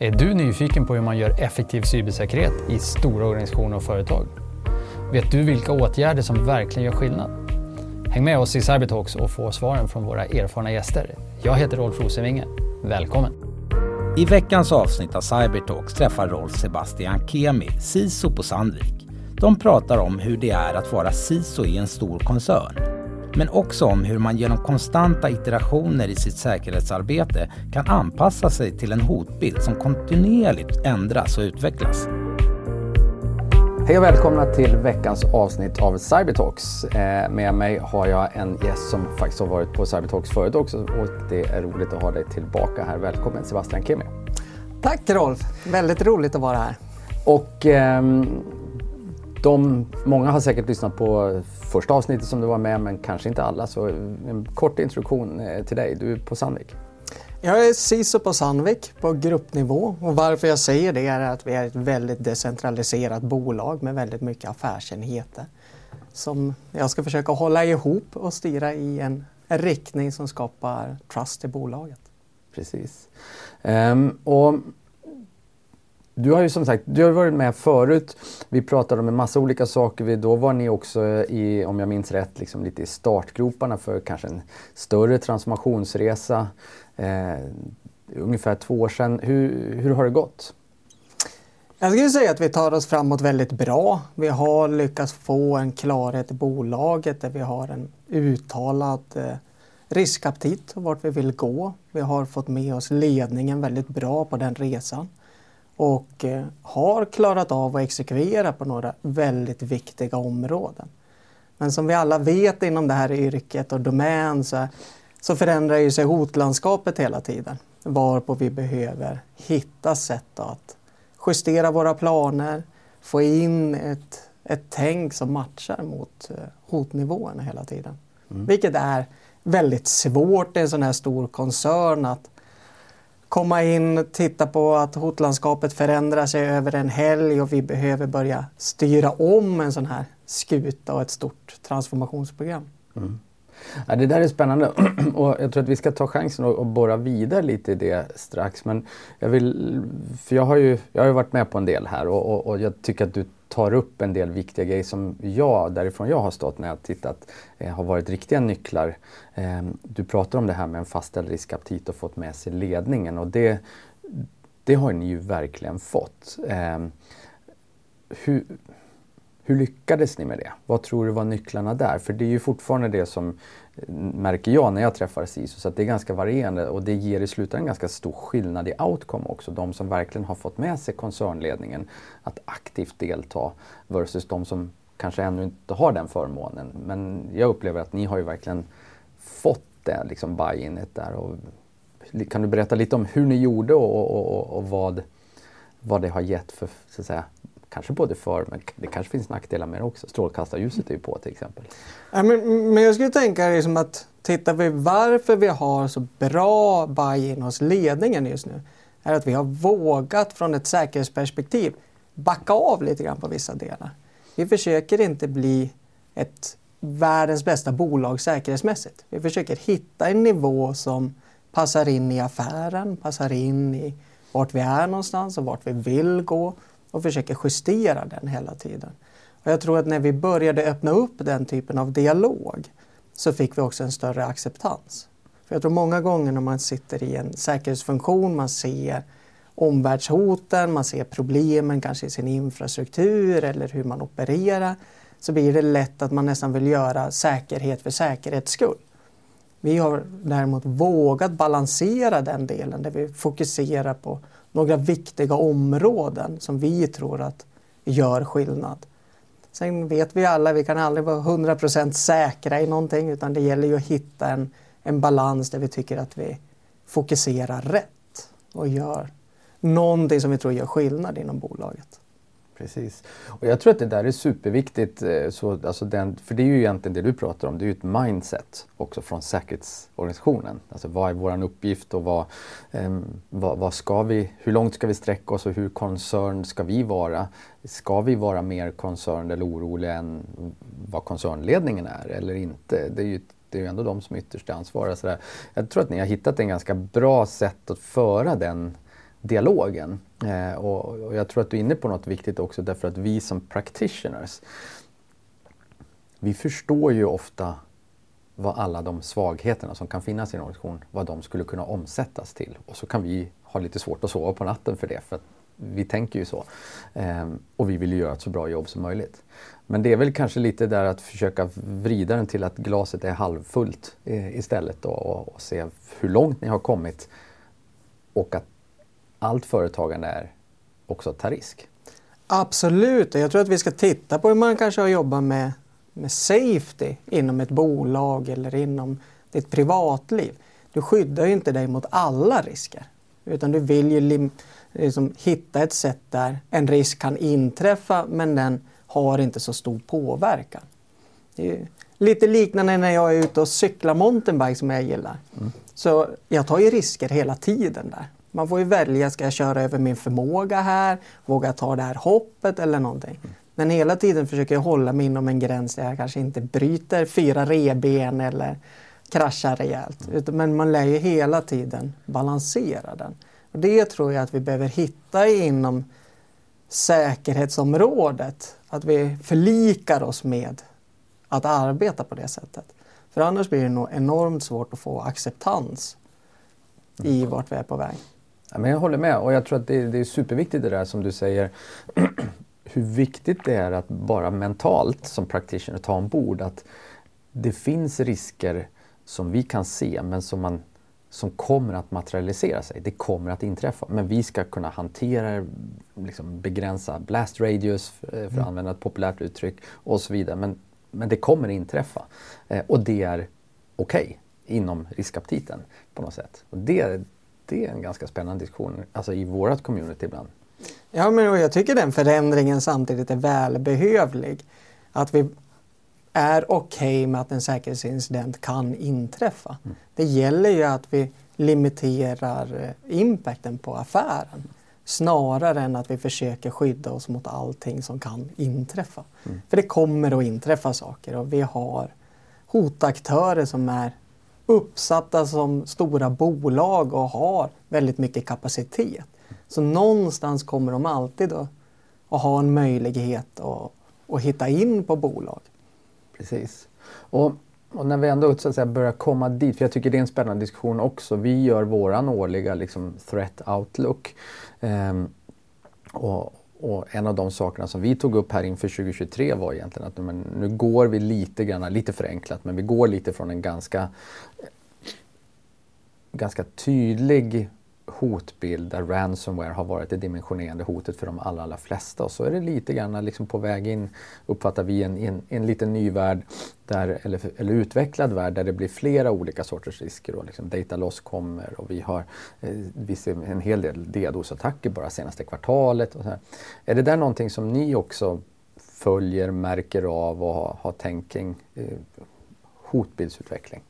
Är du nyfiken på hur man gör effektiv cybersäkerhet i stora organisationer och företag? Vet du vilka åtgärder som verkligen gör skillnad? Häng med oss i Cybertalks och få svaren från våra erfarna gäster. Jag heter Rolf Rosenvinge. Välkommen! I veckans avsnitt av Cybertalks träffar Rolf Sebastian Kemi, CISO på Sandvik. De pratar om hur det är att vara CISO i en stor koncern men också om hur man genom konstanta iterationer i sitt säkerhetsarbete kan anpassa sig till en hotbild som kontinuerligt ändras och utvecklas. Hej och välkomna till veckans avsnitt av Cybertalks. Eh, med mig har jag en gäst som faktiskt har varit på Cybertalks förut också och det är roligt att ha dig tillbaka här. Välkommen Sebastian Kemi. Tack Rolf, väldigt roligt att vara här. Och ehm, de, många har säkert lyssnat på första avsnittet som du var med men kanske inte alla. Så en kort introduktion eh, till dig. Du är på Sandvik. Jag är CISO på Sandvik på gruppnivå och varför jag säger det är att vi är ett väldigt decentraliserat bolag med väldigt mycket affärsenheter som jag ska försöka hålla ihop och styra i en, en riktning som skapar trust i bolaget. Precis. Um, och du har ju som sagt du har varit med förut. Vi pratade om en massa olika saker. Då var ni också i, om jag minns rätt, liksom lite i startgroparna för kanske en större transformationsresa. Eh, ungefär två år sedan. Hur, hur har det gått? Jag skulle säga att vi tar oss framåt väldigt bra. Vi har lyckats få en klarhet i bolaget där vi har en uttalad eh, riskaptit och vart vi vill gå. Vi har fått med oss ledningen väldigt bra på den resan och eh, har klarat av att exekvera på några väldigt viktiga områden. Men som vi alla vet inom det här yrket och domän så, så förändrar ju sig hotlandskapet hela tiden. Varpå vi behöver hitta sätt att justera våra planer, få in ett, ett tänk som matchar mot eh, hotnivåerna hela tiden. Mm. Vilket är väldigt svårt i en sån här stor koncern att komma in, och titta på att hotlandskapet förändrar sig över en helg och vi behöver börja styra om en sån här skuta och ett stort transformationsprogram. Mm. Ja, det där är spännande och jag tror att vi ska ta chansen och, och borra vidare lite i det strax. Men jag vill, för jag har ju, jag har varit med på en del här och, och, och jag tycker att du tar upp en del viktiga grejer som jag, därifrån jag har stått när jag tittat, eh, har varit riktiga nycklar. Eh, du pratar om det här med en fastställd riskaptit och fått med sig ledningen och det, det har ni ju verkligen fått. Eh, hur, hur lyckades ni med det? Vad tror du var nycklarna där? För det är ju fortfarande det som eh, märker jag när jag träffar CISO, så att det är ganska varierande och det ger i slutändan ganska stor skillnad i outcome också. De som verkligen har fått med sig koncernledningen att aktivt delta versus de som kanske ännu inte har den förmånen. Men jag upplever att ni har ju verkligen fått det liksom buy-inet där. Och, kan du berätta lite om hur ni gjorde och, och, och, och vad, vad det har gett för så att säga, kanske både för, men det kanske finns nackdelar med det också. Strålkastarljuset är ju på till exempel. Ja, men, men jag skulle tänka liksom att tittar vi varför vi har så bra buy-in hos ledningen just nu är att vi har vågat från ett säkerhetsperspektiv backa av lite grann på vissa delar. Vi försöker inte bli ett världens bästa bolag säkerhetsmässigt. Vi försöker hitta en nivå som passar in i affären, passar in i vart vi är någonstans och vart vi vill gå och försöker justera den hela tiden. Och jag tror att när vi började öppna upp den typen av dialog så fick vi också en större acceptans. För jag tror många gånger när man sitter i en säkerhetsfunktion, man ser omvärldshoten, man ser problemen kanske i sin infrastruktur eller hur man opererar så blir det lätt att man nästan vill göra säkerhet för säkerhets skull. Vi har däremot vågat balansera den delen där vi fokuserar på några viktiga områden som vi tror att gör skillnad. Sen vet vi alla, vi kan aldrig vara 100% säkra i någonting utan det gäller ju att hitta en, en balans där vi tycker att vi fokuserar rätt och gör någonting som vi tror gör skillnad inom bolaget. Precis. Och jag tror att det där är superviktigt. Eh, så, alltså den, för det är ju egentligen det du pratar om. Det är ju ett mindset också från säkerhetsorganisationen. Alltså vad är vår uppgift och vad, eh, vad, vad, ska vi, hur långt ska vi sträcka oss och hur koncern ska vi vara? Ska vi vara mer koncern eller oroliga än vad koncernledningen är eller inte? Det är ju det är ju ändå de som ytterst är ansvariga. Jag tror att ni har hittat en ganska bra sätt att föra den dialogen. Eh, och, och, jag tror att du är inne på något viktigt också därför att vi som practitioners, vi förstår ju ofta vad alla de svagheterna som kan finnas i en organisation, vad de skulle kunna omsättas till. Och så kan vi ha lite svårt att sova på natten för det, för att vi tänker ju så. Ehm, och vi vill ju göra ett så bra jobb som möjligt. Men det är väl kanske lite där att försöka vrida den till att glaset är halvfullt eh, istället då, och, och se hur långt ni har kommit. Och att allt företagande är också att ta risk. Absolut, jag tror att vi ska titta på hur man kanske har jobbat med, med safety inom ett bolag eller inom ditt privatliv. Du skyddar ju inte dig mot alla risker. Utan du vill ju liksom hitta ett sätt där en risk kan inträffa men den har inte så stor påverkan. Det är lite liknande när jag är ute och cyklar mountainbike som jag gillar. Mm. Så jag tar ju risker hela tiden där. Man får ju välja, ska jag köra över min förmåga här? Våga ta det här hoppet eller någonting? Mm. Men hela tiden försöker jag hålla mig inom en gräns där jag kanske inte bryter fyra reben eller kraschar rejält. Mm. Men man lär ju hela tiden balansera den. Och det tror jag att vi behöver hitta inom säkerhetsområdet. Att vi förlikar oss med att arbeta på det sättet. För annars blir det nog enormt svårt att få acceptans i mm. vart vi är på väg. Ja, men jag håller med och jag tror att det, det är superviktigt det där som du säger. hur viktigt det är att bara mentalt som practitioner ta ombord att det finns risker som vi kan se men som man som kommer att materialisera sig. Det kommer att inträffa. Men vi ska kunna hantera liksom begränsa blast radius, för, för att mm. använda ett populärt uttryck, och så vidare. Men, men det kommer inträffa. Eh, och det är okej okay, inom riskaptiten på något sätt. Och det, det är en ganska spännande diskussion alltså i vårt community ibland. Ja, men jag tycker den förändringen samtidigt är välbehövlig. Att vi är okej okay med att en säkerhetsincident kan inträffa. Mm. Det gäller ju att vi limiterar eh, impacten på affären snarare än att vi försöker skydda oss mot allting som kan inträffa. Mm. För det kommer att inträffa saker och vi har hotaktörer som är uppsatta som stora bolag och har väldigt mycket kapacitet. Så någonstans kommer de alltid att, att ha en möjlighet att, att hitta in på bolag. Precis. Och, och, när vi ändå så att säga, börjar komma dit, för jag tycker det är en spännande diskussion också. Vi gör våran årliga liksom, threat outlook. Um, och, och, en av de sakerna som vi tog upp här inför 2023 var egentligen att men, nu går vi lite grann, lite förenklat, men vi går lite från en ganska ganska tydlig hotbild där ransomware har varit det dimensionerande hotet för de allra, allra flesta. Och så är det lite grann liksom på väg in, uppfattar vi, en, en, en liten ny värld, där, eller, eller utvecklad värld där det blir flera olika sorters risker. Och liksom data loss kommer och vi har eh, vi ser en hel del DDoS-attacker bara senaste kvartalet. Och så här. Är det där någonting som ni också följer, märker av och har, har tänkt kring eh, hotbildsutveckling?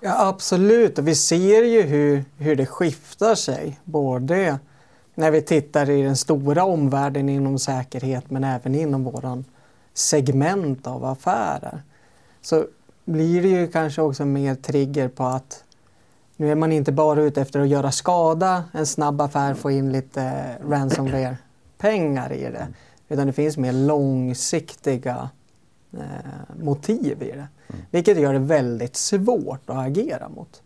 Ja, absolut, och vi ser ju hur, hur det skiftar sig. Både när vi tittar i den stora omvärlden inom säkerhet men även inom våran segment av affärer. Så blir det ju kanske också mer trigger på att nu är man inte bara ute efter att göra skada, en snabb affär, få in lite ransomware-pengar i det. Utan det finns mer långsiktiga motiv i det. Mm. Vilket gör det väldigt svårt att agera mot.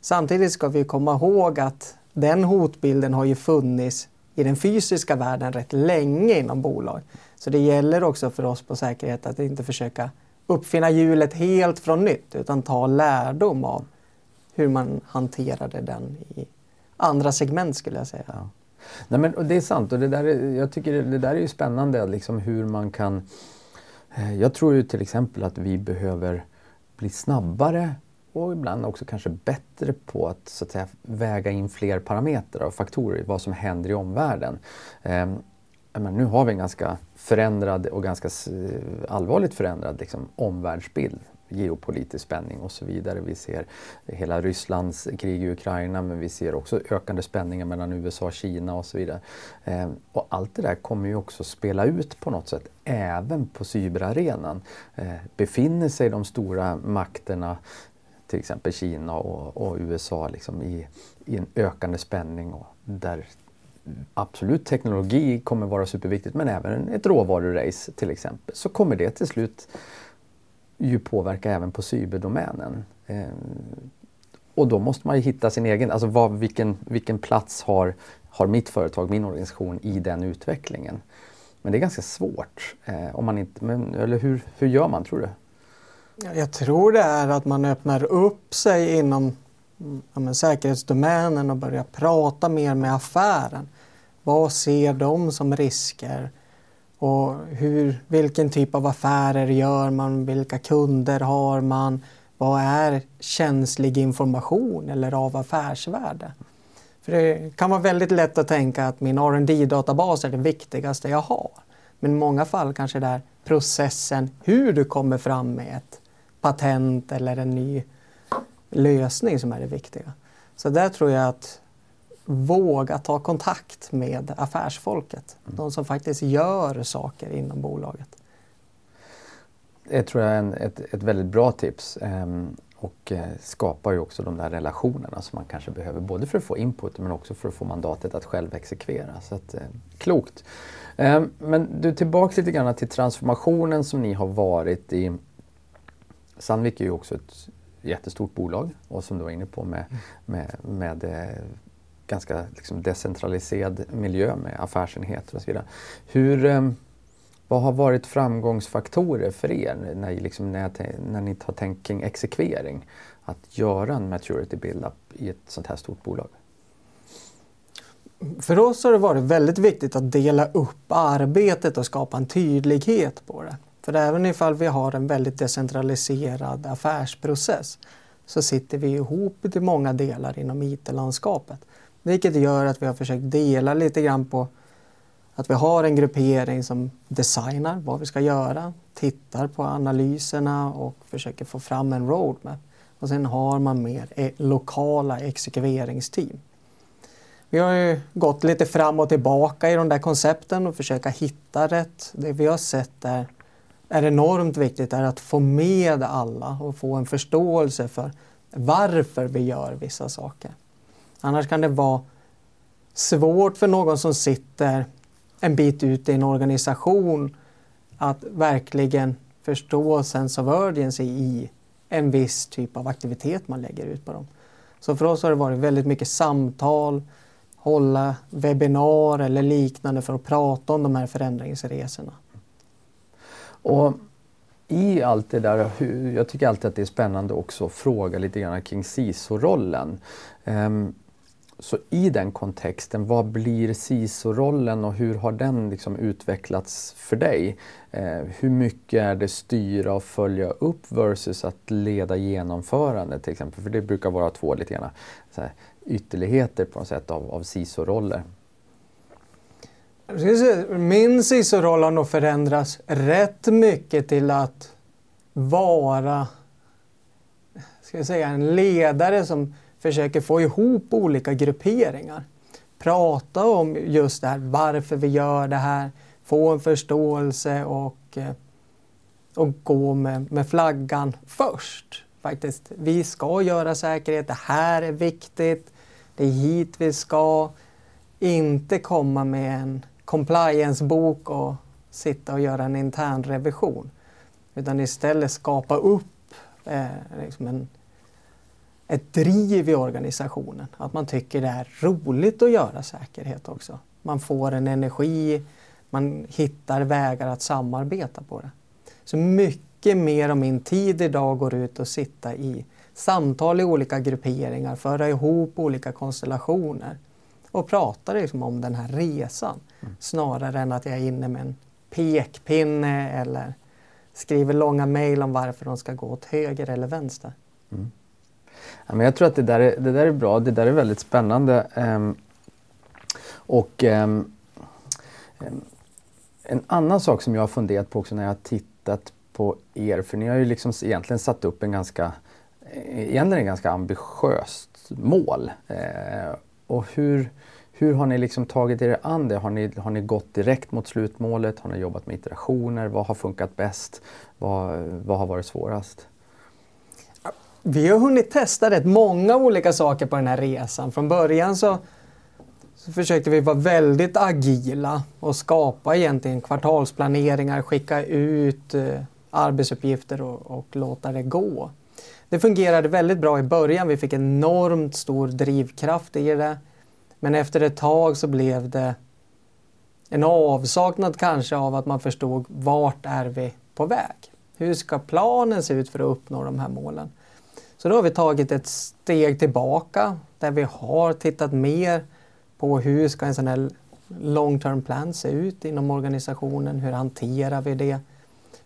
Samtidigt ska vi komma ihåg att den hotbilden har ju funnits i den fysiska världen rätt länge inom bolag. Så det gäller också för oss på säkerhet att inte försöka uppfinna hjulet helt från nytt utan ta lärdom av hur man hanterade den i andra segment skulle jag säga. Ja. Nej, men, det är sant och det där är, jag tycker det, det där är ju spännande liksom hur man kan Eh, Eh, jag tror ju till exempel att vi behöver bli snabbare och ibland också kanske bättre på att, så att säga, väga in fler parametrar och faktorer i vad som händer i omvärlden. Eh, men nu har vi en ganska förändrad och ganska allvarligt förändrad liksom, omvärldsbild geopolitisk spänning och så vidare. Vi ser hela Rysslands krig i Ukraina men vi ser också ökande spänningar mellan USA och Kina och så vidare. Eh, och allt det där kommer ju också spela ut på något sätt även på cyberarenan. Eh, befinner sig de stora makterna till exempel Kina och, och USA liksom i, i en ökande spänning och där absolut teknologi kommer vara superviktigt men även ett råvarurace till exempel så kommer det till slut ju påverka även på cyberdomänen. Eh, och då måste man ju hitta sin egen, alltså vad, vilken, vilken plats har, har mitt företag, min organisation i den utvecklingen? Men det är ganska svårt. Eh, om man inte, men, eller hur, hur gör man tror du? Jag tror det är att man öppnar upp sig inom ja, men, säkerhetsdomänen och börjar prata mer med affären. Vad ser de som risker? Och hur, vilken typ av affärer gör man? Vilka kunder har man? Vad är känslig information eller av affärsvärde? För det kan vara väldigt lätt att tänka att min rd databas är det viktigaste jag har. Men i många fall kanske det är processen, hur du kommer fram med ett patent eller en ny lösning som är det viktiga. Så där tror jag att våga ta kontakt med affärsfolket. Mm. De som faktiskt gör saker inom bolaget. Det tror jag är en, ett, ett väldigt bra tips. Ehm, och eh, skapar ju också de där relationerna som man kanske behöver både för att få input men också för att få mandatet att själv exekvera. Så att, eh, klokt! Ehm, men du, tillbaks lite grann till transformationen som ni har varit i. Sandvik är ju också ett jättestort bolag och som du var inne på med, med, med eh, ganska liksom decentraliserad miljö med affärsenheter och så vidare. Hur, ehm, vad har varit framgångsfaktorer för er när, liksom, när, när ni har tänkt kring exekvering? Att göra en maturity build-up i ett sånt här stort bolag? För oss har det varit väldigt viktigt att dela upp arbetet och skapa en tydlighet på det. För även ifall vi har en väldigt decentraliserad affärsprocess så sitter vi ihop till många delar inom IT-landskapet. Vilket gör att vi har försökt dela lite grann på att vi har en gruppering som designar vad vi ska göra, tittar på analyserna och försöker få fram en roadmap. Och sen har man mer e- lokala exekveringsteam. Vi har ju gått lite fram och tillbaka i de där koncepten och försöka hitta rätt. Det vi har sett är, är enormt viktigt är att få med alla och få en förståelse för varför vi gör vissa saker. Annars kan det vara svårt för någon som sitter en bit ut i en organisation att verkligen förstå sense of urgency i en viss typ av aktivitet man lägger ut på dem. Så för oss har det varit väldigt mycket samtal, hålla webbinar eller liknande för att prata om de här förändringsresorna. Och i allt det där, jag tycker alltid att det är spännande också att fråga lite grann kring CISO-rollen. Ehm, så i den kontexten, vad blir CISO-rollen och hur har den liksom utvecklats för dig? Eh, hur mycket är det styra och följa upp versus att leda genomförande till exempel? För det brukar vara två lite grann så här, ytterligheter på något sätt av, av CISO-roller. Min CISO-roll har nog förändrats rätt mycket till att vara ska jag säga, en ledare som försöker få ihop olika grupperingar. Prata om just det här, varför vi gör det här, få en förståelse och, eh, och gå med, med flaggan först. Faktiskt, vi ska göra säkerhet, det här är viktigt, det är hit vi ska. Inte komma med en compliance-bok och sitta och göra en intern revision. Utan istället skapa upp eh, liksom en, ett driv i organisationen. Att man tycker det är roligt att göra säkerhet också. Man får en energi, man hittar vägar att samarbeta på det. Så mycket mer av min tid idag går ut att sitta i samtal i olika grupperingar, föra ihop olika konstellationer och prata liksom om den här resan. Mm. Snarare än att jag är inne med en pekpinne eller skriver långa mejl om varför de ska gå åt höger eller vänster. Mm. Ja, men jag tror att det där, är, det där är bra, det där är väldigt spännande. Um, och um, en annan sak som jag har funderat på också när jag har tittat på er, för ni har ju liksom egentligen satt upp en ganska, e-, egentligen en ganska ambitiöst mål. Uh, och hur, hur har ni liksom tagit er an det? Har ni, har ni gått direkt mot slutmålet? Har ni jobbat med iterationer? Vad har funkat bäst? Vad, vad har varit svårast? Vi har hunnit testa rätt många olika saker på den här resan. Från början så, så försökte vi vara väldigt agila och skapa egentligen kvartalsplaneringar, skicka ut eh, arbetsuppgifter och, och låta det gå. Det fungerade väldigt bra i början. Vi fick enormt stor drivkraft i det. Men efter ett tag så blev det en avsaknad kanske av att man förstod vart är vi på väg? Hur ska planen se ut för att uppnå de här målen? Så då har vi tagit ett steg tillbaka där vi har tittat mer på hur ska en sån här long term plan se ut inom organisationen? Hur hanterar vi det?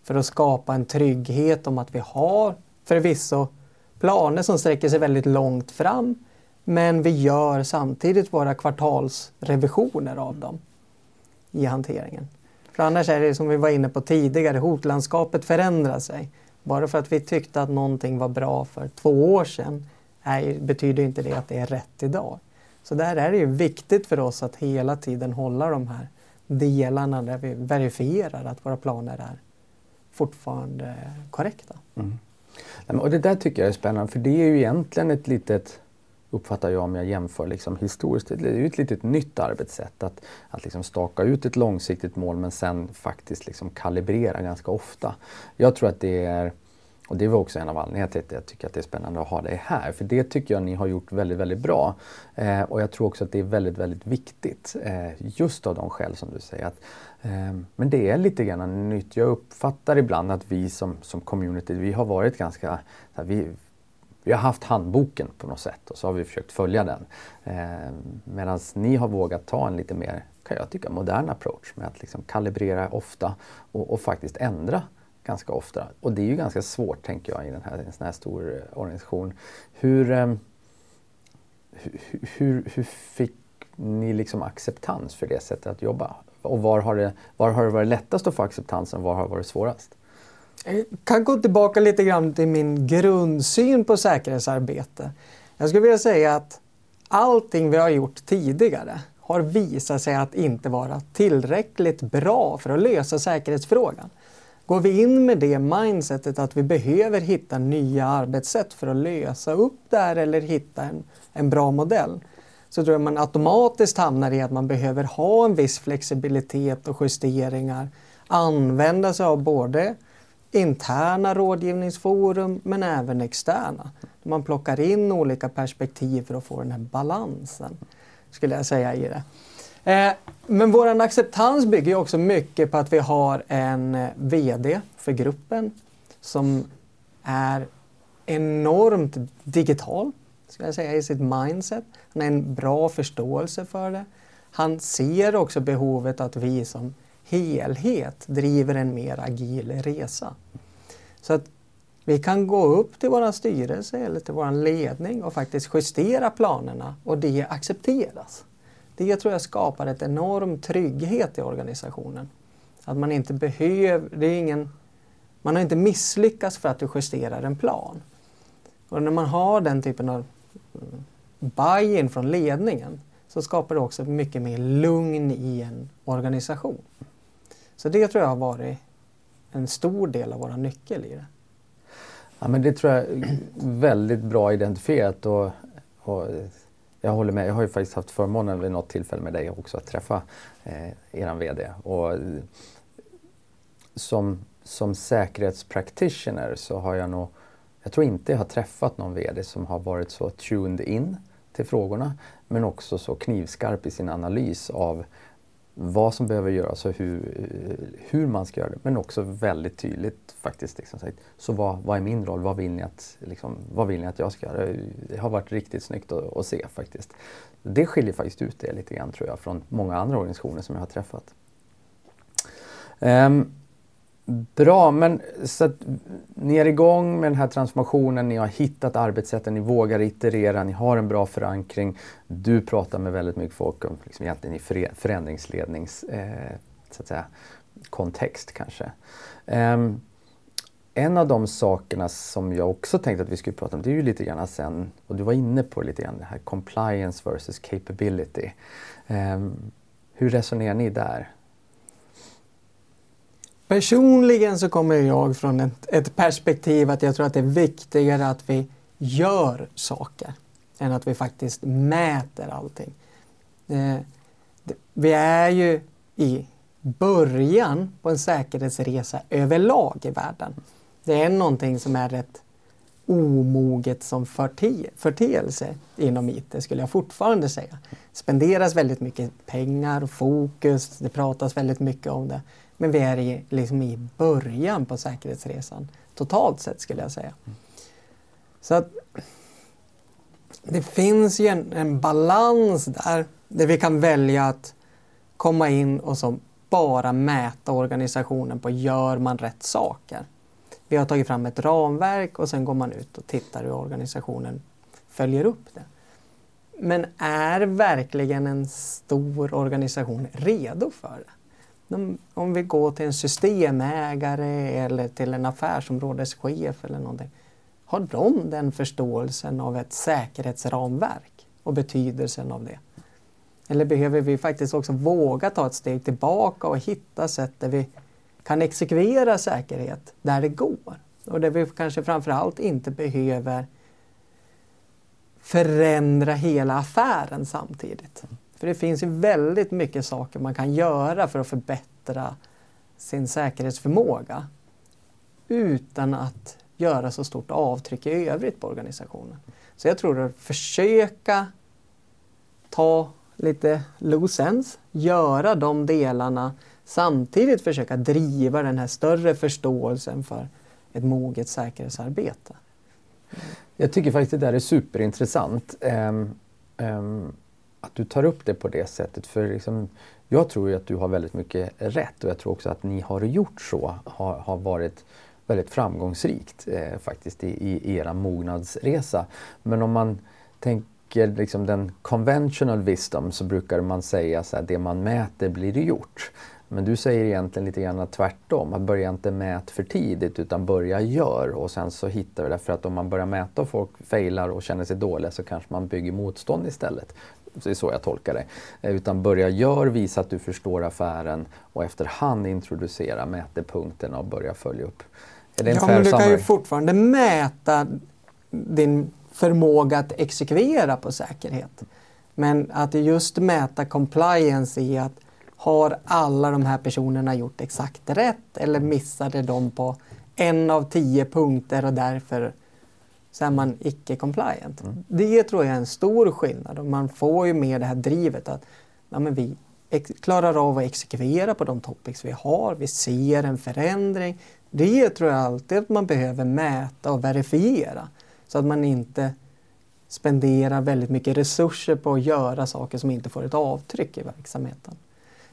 För att skapa en trygghet om att vi har förvisso planer som sträcker sig väldigt långt fram men vi gör samtidigt våra kvartalsrevisioner av dem i hanteringen. För annars är det som vi var inne på tidigare, hotlandskapet förändrar sig. Bara för att vi tyckte att någonting var bra för två år sedan är, betyder inte det att det är rätt idag. Så där är det ju viktigt för oss att hela tiden hålla de här delarna där vi verifierar att våra planer är fortfarande korrekta. Mm. Och det där tycker jag är spännande för det är ju egentligen ett litet uppfattar jag om jag jämför liksom historiskt. Det är ju ett litet nytt arbetssätt att, att liksom staka ut ett långsiktigt mål men sen faktiskt liksom kalibrera ganska ofta. Jag tror att det är och det var också en av anledningarna till att jag tycker att det är spännande att ha dig här. För det tycker jag ni har gjort väldigt, väldigt bra. Eh, och jag tror också att det är väldigt, väldigt viktigt. Eh, just av de skäl som du säger. Att, eh, men det är lite grann nytt. Jag uppfattar ibland att vi som, som community, vi har varit ganska... Här, vi, vi har haft handboken på något sätt och så har vi försökt följa den. Eh, Medan ni har vågat ta en lite mer, kan jag tycka, modern approach med att liksom kalibrera ofta och, och, faktiskt ändra ganska ofta. Och det är ju ganska svårt, tänker jag, i den här, en sån här stor eh, organisation. Hur, eh, hur, hur, hur fick ni liksom acceptans för det sättet att jobba? Och var har det, var har det varit lättast att få acceptansen och var har det varit svårast? Jag kan gå tillbaka lite grann till min grundsyn på säkerhetsarbete. Jag skulle vilja säga att allting vi har gjort tidigare har visat sig att inte vara tillräckligt bra för att lösa säkerhetsfrågan. Går vi in med det mindsetet att vi behöver hitta nya arbetssätt för att lösa upp det här eller hitta en, en bra modell så tror jag man automatiskt hamnar i att man behöver ha en viss flexibilitet och justeringar. Använda sig av både interna rådgivningsforum men även externa. Man plockar in olika perspektiv för att få den här balansen, skulle jag säga i det. Eh, men vår acceptans bygger också mycket på att vi har en eh, VD för gruppen som är enormt digital, ska jag säga, i sitt mindset. Han har en bra förståelse för det. Han ser också behovet att vi som helhet driver en mer agil resa. Så att vi kan gå upp till vår styrelse eller till vår ledning och faktiskt justera planerna och det accepteras. Det tror jag skapar ett enorm trygghet i organisationen. Att man inte behöver, det är ingen, man har inte misslyckats för att du justerar en plan. Och när man har den typen av buy-in från ledningen så skapar det också mycket mer lugn i en organisation. Så det tror jag har varit en stor del av vår nyckel i det. Ja, men det tror jag är väldigt bra identifierat och, och jag håller med. Jag har ju faktiskt haft förmånen vid något tillfälle med dig också att träffa eh, er VD. Och som, som säkerhetspractitioner så har jag nog, jag tror inte jag har träffat någon VD som har varit så tuned in till frågorna men också så knivskarp i sin analys av vad som behöver göras och hur, hur man ska göra det. Men också väldigt tydligt faktiskt. Liksom, så vad, vad är min roll? Vad vill, ni att, liksom, vad vill ni att jag ska göra? Det har varit riktigt snyggt att, att se faktiskt. Det skiljer faktiskt ut det lite grann tror jag från många andra organisationer som jag har träffat. Um, Bra, men så att ni är igång med den här transformationen, ni har hittat arbetssätten, ni vågar iterera, ni har en bra förankring. Du pratar med väldigt mycket folk om liksom egentligen i förändringslednings eh, så att säga, kontext kanske. Um, en av de sakerna som jag också tänkte att vi skulle prata om, det är ju lite grann sen, och du var inne på lite grann det här compliance versus capability. Um, hur resonerar ni där? Personligen så kommer jag från ett, ett, perspektiv att jag tror att det är viktigare att vi gör saker än att vi faktiskt mäter allting. Eh, vi är ju i början på en säkerhetsresa överlag i världen. Det är någonting som är rätt omoget som förte förteelse inom IT skulle jag fortfarande säga. Spenderas väldigt mycket pengar och fokus, det pratas väldigt mycket om det. Men vi är i, liksom i början på säkerhetsresan totalt sett skulle jag säga. Så att det finns ju en, en balans där, där vi kan välja att komma in och så bara mäta organisationen på gör man rätt saker. Vi har tagit fram ett ramverk och sen går man ut och tittar hur organisationen följer upp det. Men är verkligen en stor organisation redo för det? Om vi går till en systemägare eller till en affärsområdeschef eller någonting. Har de den förståelsen av ett säkerhetsramverk och betydelsen av det? Eller behöver vi faktiskt också våga ta ett steg tillbaka och hitta sätt där vi kan exekvera säkerhet där det går? Och där vi kanske framförallt inte behöver förändra hela affären samtidigt. För det finns ju väldigt mycket saker man kan göra för att förbättra sin säkerhetsförmåga utan att göra så stort avtryck i övrigt på organisationen. Så jag tror att försöka ta lite loose ends, göra de delarna samtidigt försöka driva den här större förståelsen för ett moget säkerhetsarbete. Jag tycker faktiskt det där är superintressant. Um, um, att du tar upp det på det sättet. För liksom, jag tror ju att du har väldigt mycket rätt och jag tror också att ni har gjort så har, har varit väldigt framgångsrikt eh, faktiskt i, i era mognadsresa. Men om man tänker liksom den conventional wisdom så brukar man säga att det man mäter blir det gjort. Men du säger egentligen lite grann tvärtom, att börja inte mäta för tidigt utan börja gör och sen så hittar vi det. För att om man börjar mäta och folk failar och känner sig dåliga så kanske man bygger motstånd istället. Det är så jag tolkar det. Eh, utan börja gör, visa att du förstår affären och efterhand introducera mätepunkterna och börja följa upp. Är det en ja, men du kan ju fortfarande mäta din förmåga att exekvera på säkerhet. Men att just mäta compliance i att har alla de här personerna gjort exakt rätt eller missade de på en av tio punkter och därför så är man icke-compliant. Mm. Det tror jag är en stor skillnad och man får ju med det här drivet att ja, men vi klarar av att exekvera på de topics vi har, vi ser en förändring. Det tror jag alltid att man behöver mäta och verifiera så att man inte spenderar väldigt mycket resurser på att göra saker som inte får ett avtryck i verksamheten.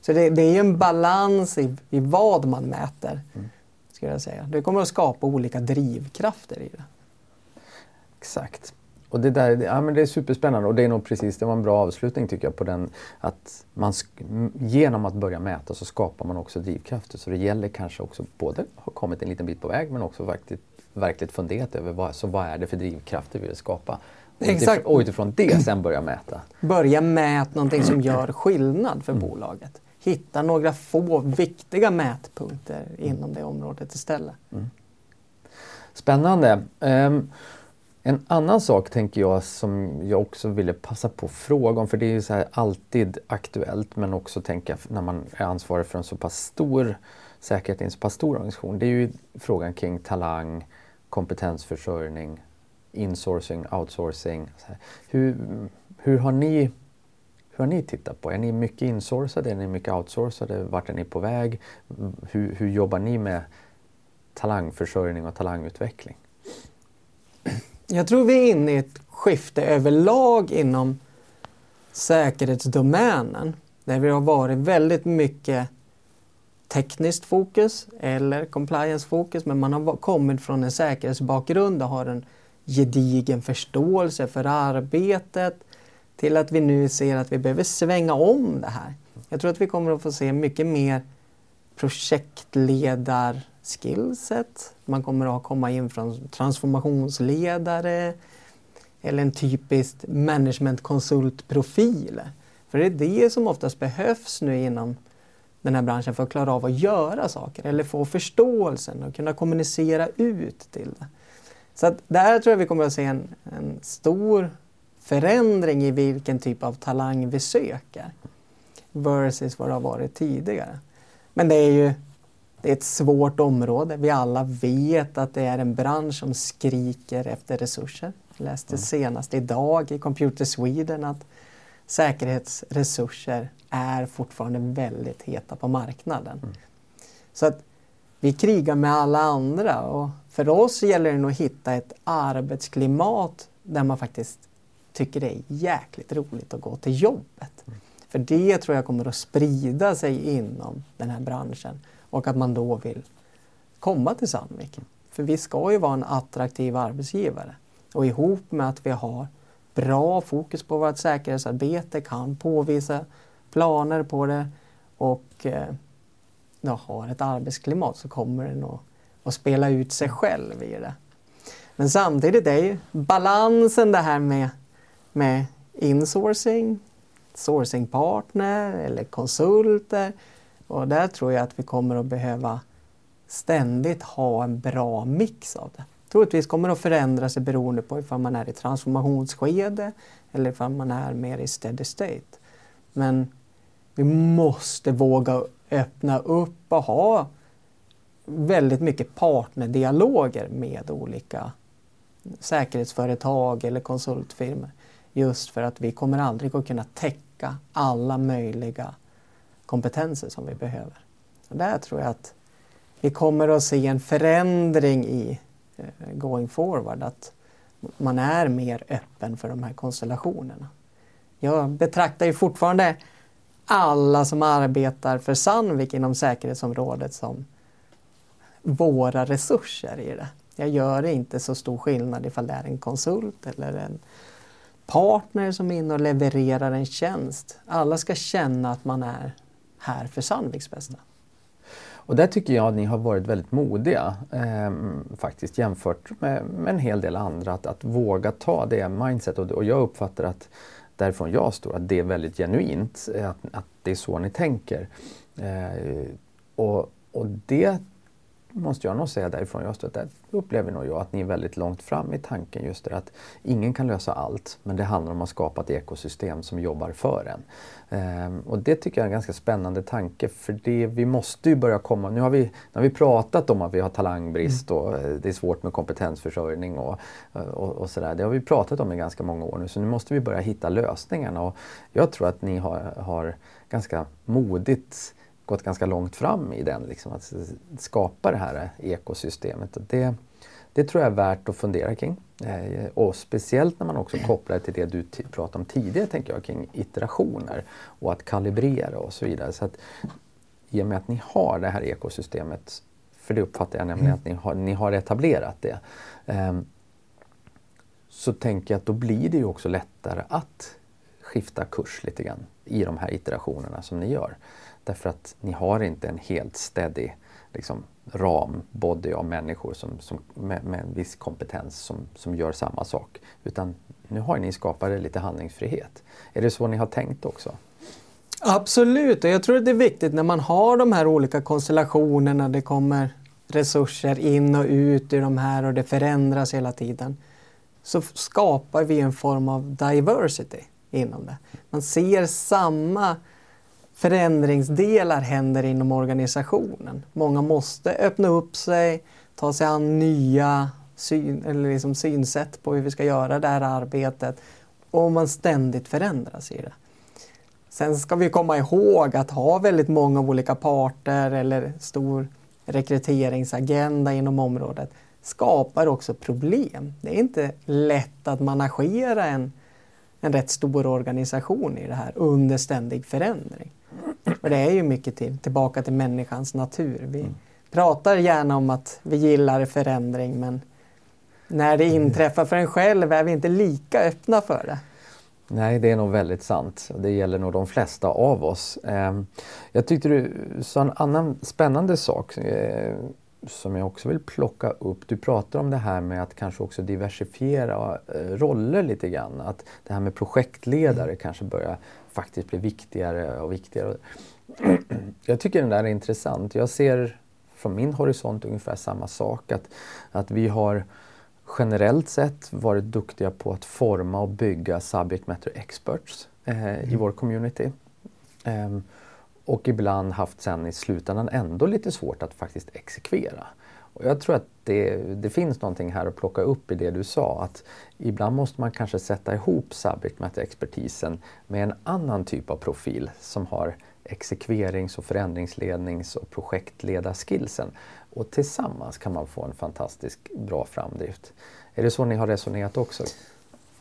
Så det, det är en balans i, i, vad man mäter. Mm. Ska jag säga. Det kommer att skapa olika drivkrafter i det. Exakt. Och det, där, ja, men det är superspännande och det är nog precis, det var en bra avslutning tycker jag på den att man genom att börja mäta så skapar man också drivkrafter. Så det gäller kanske också både ha kommit en liten bit på väg men också faktiskt verkligen funderat över vad, så vad är det för drivkrafter vi vill skapa. Och Exakt. och utifrån det sen börja mäta. Börja mäta någonting som gör skillnad för mm. bolaget. Hitta några få viktiga mätpunkter inom det området istället. Mm. Spännande. Um, en annan sak tänker jag som jag också ville passa på att fråga om, för det är ju så här alltid aktuellt, men också tänka när man är ansvarig för en så pass stor säkerhet i en så pass stor organisation. Det är ju frågan kring talang, kompetensförsörjning, insourcing, outsourcing. Hur, hur, har ni, hur har ni tittat på? Är ni mycket insourcade? Är ni mycket outsourcade? Vart är ni på väg? Hur, hur jobbar ni med talangförsörjning och talangutveckling? Jag tror vi är inne i ett skifte överlag inom säkerhetsdomänen där vi har varit väldigt mycket tekniskt fokus eller compliance-fokus men man har kommit från en säkerhetsbakgrund och har en gedigen förståelse för arbetet till att vi nu ser att vi behöver svänga om det här. Jag tror att vi kommer att få se mycket mer projektledar skillset. Man kommer att komma in från transformationsledare eller en typisk managementkonsultprofil. För det är det som oftast behövs nu inom den här branschen för att klara av att göra saker eller få förståelsen och kunna kommunicera ut till det. Så att där tror jag vi kommer att se en, en stor förändring i vilken typ av talang vi söker versus vad det har varit tidigare. Men det är ju det är ett svårt område. Vi alla vet att det är en bransch som skriker efter resurser. Jag läste mm. senast idag i Computer Sweden att säkerhetsresurser är fortfarande väldigt heta på marknaden. Mm. Så att vi krigar med alla andra och för oss gäller det nog att hitta ett arbetsklimat där man faktiskt tycker det är jäkligt roligt att gå till jobbet. Mm. För det tror jag kommer att sprida sig inom den här branschen och att man då vill komma till Sandvik. För vi ska ju vara en attraktiv arbetsgivare och ihop med att vi har bra fokus på vårt säkerhetsarbete, kan påvisa planer på det och eh, har ett arbetsklimat så kommer det nog att spela ut sig själv i det. Men samtidigt är ju balansen det här med, med insourcing, sourcingpartner eller konsulter. Och där tror jag att vi kommer att behöva ständigt ha en bra mix av det. Troligtvis kommer det att förändra sig beroende på ifall man är i transformationsskede eller ifall man är mer i steady state. Men vi måste våga öppna upp och ha väldigt mycket partnerdialoger med olika säkerhetsföretag eller konsultfirmor. Just för att vi kommer aldrig att kunna täcka alla möjliga kompetenser som vi behöver. Och där tror jag att vi kommer att se en förändring i eh, going forward, att man är mer öppen för de här konstellationerna. Jag betraktar ju fortfarande alla som arbetar för Sandvik inom säkerhetsområdet som våra resurser i det. Jag gör inte så stor skillnad ifall det är en konsult eller en partner som är inne och levererar en tjänst. Alla ska känna att man är här för Sandviks bästa. Och där tycker jag att ni har varit väldigt modiga eh, faktiskt jämfört med, med, en hel del andra. Att, att våga ta det mindset och, och jag uppfattar att därifrån jag står att det är väldigt genuint. Eh, att, att det är så ni tänker. Eh, och, och det måste jag nog säga därifrån jag står, där upplever nog jag att ni är väldigt långt fram i tanken just det att ingen kan lösa allt men det handlar om att skapa ett ekosystem som jobbar för en. Ehm, och det tycker jag är en ganska spännande tanke för det, vi måste ju börja komma, nu har vi, nu har vi pratat om att vi har talangbrist mm. och eh, det är svårt med kompetensförsörjning och, och, och sådär. Det har vi pratat om i ganska många år nu så nu måste vi börja hitta lösningarna och jag tror att ni har, har ganska modigt gått ganska långt fram i den, liksom, att skapa det här ekosystemet. Det, det tror jag är värt att fundera kring. Eh, och speciellt när man också kopplar till det du pratade om tidigare, tänker jag, kring iterationer och att kalibrera och så vidare. Så att, I och med att ni har det här ekosystemet, för det uppfattar jag nämligen att ni har, ni har etablerat det, eh, så tänker jag att då blir det ju också lättare att skifta kurs lite grann i de här iterationerna som ni gör. Därför att ni har inte en helt steady liksom, ram, body av människor som, som, med, med, en viss kompetens som, som gör samma sak. Utan nu har ni skapat lite handlingsfrihet. Är det så ni har tänkt också? Absolut, och jag tror att det är viktigt när man har de här olika konstellationerna, det kommer resurser in och ut ur de här och det förändras hela tiden. Så skapar vi en form av diversity inom det. Man ser samma förändringsdelar händer inom organisationen. Många måste öppna upp sig, ta sig an nya syn, eller liksom synsätt på hur vi ska göra det här arbetet och man ständigt förändras i det. Sen ska vi komma ihåg att ha väldigt många olika parter eller stor rekryteringsagenda inom området skapar också problem. Det är inte lätt att managera en, en rätt stor organisation i det här under ständig förändring. Och det är ju mycket till, tillbaka till människans natur. Vi mm. pratar gärna om att vi gillar förändring men när det mm. inträffar för en själv är vi inte lika öppna för det. Nej, det är nog väldigt sant. Det gäller nog de flesta av oss. Ehm, jag tyckte du sa en annan spännande sak eh, som jag också vill plocka upp. Du pratar om det här med att kanske också diversifiera eh, roller lite grann. Att det här med projektledare mm. kanske börjar faktiskt bli viktigare och viktigare. Jag tycker den där är intressant. Jag ser från min horisont ungefär samma sak. Att, att vi har generellt sett varit duktiga på att forma och bygga subject matter experts eh, mm. i vår community. Eh, och ibland haft sen i slutändan ändå lite svårt att faktiskt exekvera. Och jag tror att det, det, finns någonting här att plocka upp i det du sa att ibland måste man kanske sätta ihop subject matter-expertisen med en annan typ av profil som har exekverings och förändringslednings och projektledarskillsen. Och tillsammans kan man få en fantastiskt bra framdrift. Är det så ni har resonerat också?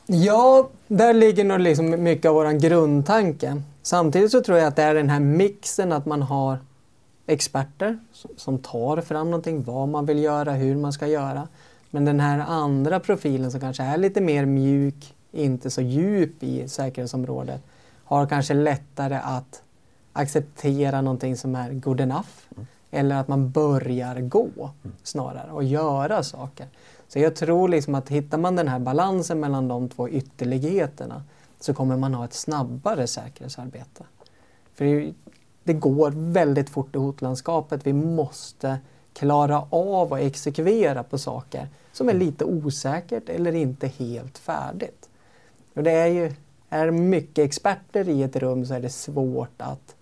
Ja, där ligger nog liksom mycket av vår grundtanke. Samtidigt så tror jag att det är den här mixen att man har experter som tar fram någonting, vad man vill göra, hur man ska göra. Men den här andra profilen som kanske är lite mer mjuk, inte så djup i säkerhetsområdet, har kanske lättare att acceptera någonting som är good enough. Mm. Eller att man börjar gå mm. snarare och göra saker. Så jag tror liksom att hittar man den här balansen mellan de två ytterligheterna så kommer man ha ett snabbare säkerhetsarbete. För det går väldigt fort i hotlandskapet. Vi måste klara av att exekvera på saker som är lite osäkert eller inte helt färdigt. Och det är ju, är mycket experter i ett rum så är det svårt att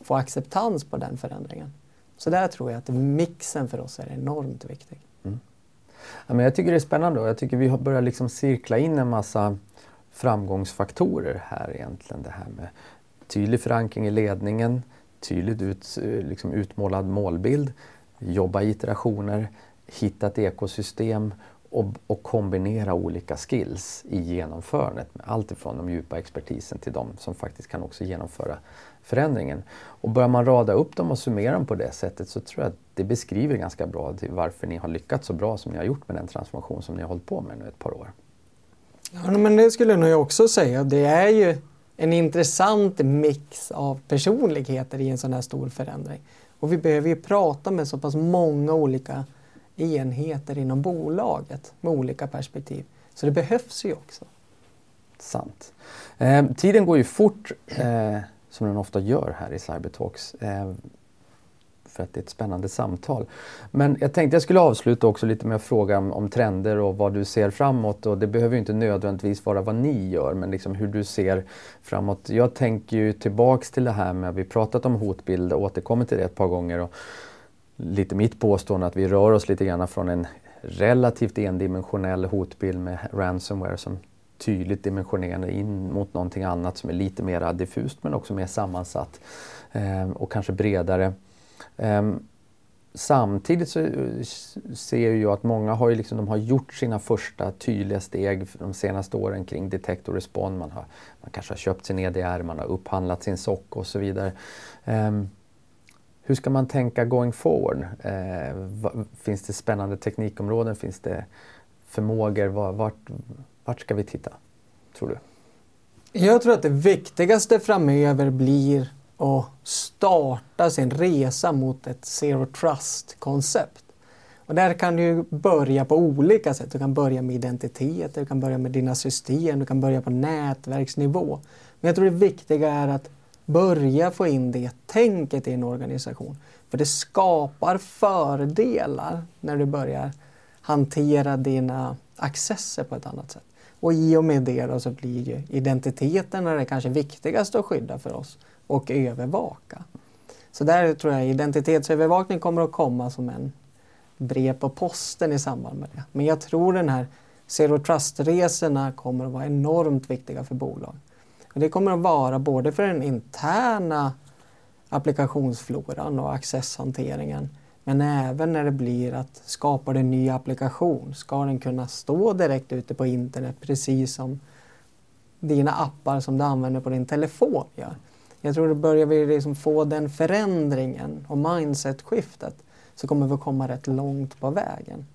få acceptans på den förändringen. Så där tror jag att mixen för oss är enormt viktig. Ja, men jag tycker det är spännande och jag tycker vi har börjat liksom cirkla in en massa framgångsfaktorer här egentligen. Det här med tydlig förankring i ledningen, tydligt ut, eh, liksom utmålad målbild, jobba i iterationer, hitta ett ekosystem och, och, kombinera olika skills i genomförandet. Allt ifrån de djupa expertisen till de som faktiskt kan också genomföra förändringen. Och börjar man rada upp dem och summera dem på det sättet så tror jag att det beskriver ganska bra varför ni har lyckats så bra som ni har gjort med den transformation som ni har hållit på med nu ett par år. Ja, men det skulle jag nog också säga. Det är ju en intressant mix av personligheter i en sån här stor förändring. Och vi behöver ju prata med så pass många olika enheter inom bolaget med olika perspektiv. Så det behövs ju också. Sant. Eh, tiden går ju fort. Eh, som den ofta gör här i Cybertalks. Eh, för att det är ett spännande samtal. Men jag tänkte jag skulle avsluta också lite med att fråga om, om trender och vad du ser framåt. Och det behöver ju inte nödvändigtvis vara vad ni gör, men liksom hur du ser framåt. Jag tänker ju tillbaks till det här med, vi pratat om hotbild och återkommer till det ett par gånger. Och lite mitt påstående att vi rör oss lite grann från en relativt endimensionell hotbild med ransomware som tydligt dimensionerande in mot någonting annat som är lite mer diffust men också mer sammansatt eh, och kanske bredare. Eh, samtidigt så eh, ser jag att många har, ju liksom, de har gjort sina första tydliga steg de senaste åren kring Detect och Respond. Man, har, man kanske har köpt sin EDR, man har upphandlat sin SOC och så vidare. Eh, hur ska man tänka going forward? Eh, finns det spännande teknikområden? Finns det förmågor? Vart, vart ska vi titta, tror du? Jag tror att det viktigaste framöver blir att starta sin resa mot ett zero trust-koncept. Och där kan du börja på olika sätt. Du kan börja med identitet, du kan börja med dina system, du kan börja på nätverksnivå. Men jag tror det viktiga är att börja få in det tänket i en organisation. För det skapar fördelar när du börjar hantera dina accesser på ett annat sätt. Och i och med det då så blir ju identiteten det kanske viktigaste att skydda för oss och övervaka. Så där tror jag identitetsövervakning kommer att komma som en brev på posten i samband med det. Men jag tror den här Zero Trust-resorna kommer att vara enormt viktiga för bolag. Och det kommer att vara både för den interna applikationsfloran och accesshanteringen men även när det blir att skapar du en ny applikation ska den kunna stå direkt ute på internet precis som dina appar som du använder på din telefon gör. Jag tror att börjar vi liksom få den förändringen och mindset-skiftet så kommer vi komma rätt långt på vägen.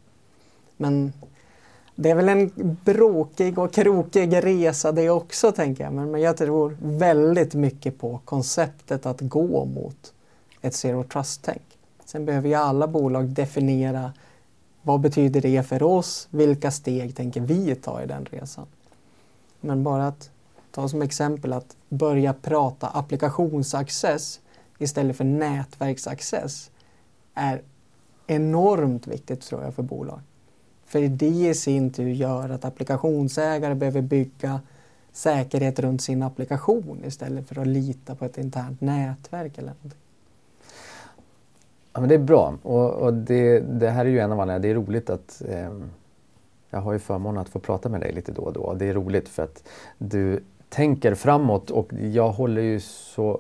Men det är väl en bråkig och krokig resa det också tänker jag. Men, men jag tror väldigt mycket på konceptet att gå mot ett zero trust-tänk. Sen behöver ju alla bolag definiera vad betyder det för oss? Vilka steg tänker vi ta i den resan? Men bara att ta som exempel att börja prata applikationsaccess istället för nätverksaccess är enormt viktigt tror jag för bolag. För det i sin tur gör att applikationsägare behöver bygga säkerhet runt sin applikation istället för att lita på ett internt nätverk eller någonting. Ja, men det är bra och, och det, det, här är ju en av anledningarna. Det är roligt att eh, jag har ju förmånen att få prata med dig lite då och då. Det är roligt för att du tänker framåt och jag håller ju så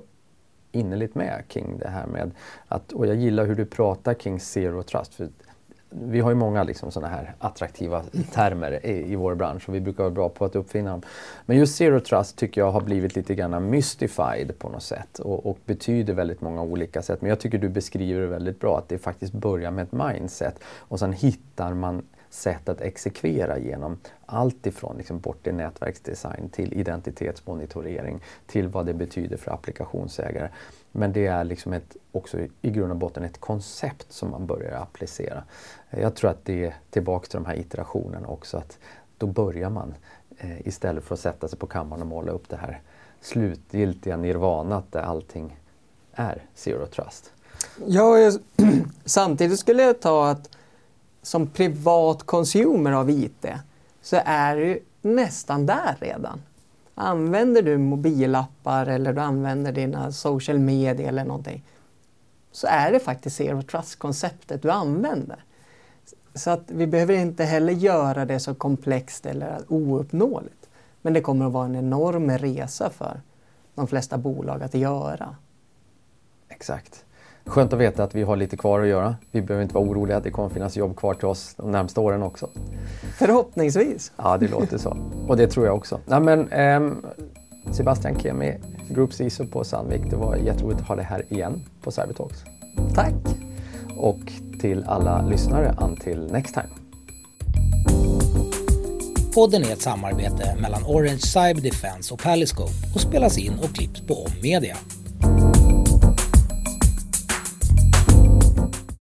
innerligt med kring det här med att, och jag gillar hur du pratar kring zero trust. För vi har ju många liksom sådana här attraktiva termer i, i vår bransch och vi brukar vara bra på att uppfinna dem. Men just zero trust tycker jag har blivit lite grann mystified på något sätt och, och, betyder väldigt många olika sätt. Men jag tycker du beskriver det väldigt bra att det faktiskt börjar med ett mindset och sen hittar man sätt att exekvera genom allt ifrån liksom bortre nätverksdesign till identitetsmonitorering till vad det betyder för applikationsägare. Men det är liksom ett, också i grund och botten ett koncept som man börjar applicera. Jag tror att det är tillbaka till de här iterationerna också att då börjar man eh, istället för att sätta sig på kammaren och måla upp det här slutgiltiga nirvanat där allting är zero trust. Ja, samtidigt skulle jag ta att som privat consumer av IT så är du nästan där redan. Använder du mobilappar eller du använder dina social media eller någonting så är det faktiskt zero trust-konceptet du använder. Så att vi behöver inte heller göra det så komplext eller ouppnåeligt. Men det kommer att vara en enorm resa för de flesta bolag att göra. Exakt. Skönt att veta att vi har lite kvar att göra. Vi behöver inte vara oroliga att det kommer finnas jobb kvar till oss de närmsta åren också. Förhoppningsvis. Ja, det låter så. Och det tror jag också. Nej, men, eh, Sebastian Kemi, Group CISO på Sandvik. Det var jätteroligt att ha dig här igen på Cybertalks. Tack! Och till alla lyssnare, until next time. Podden är ett samarbete mellan Orange Cyber Defense och Paliscope och spelas in och klipps på Om Media.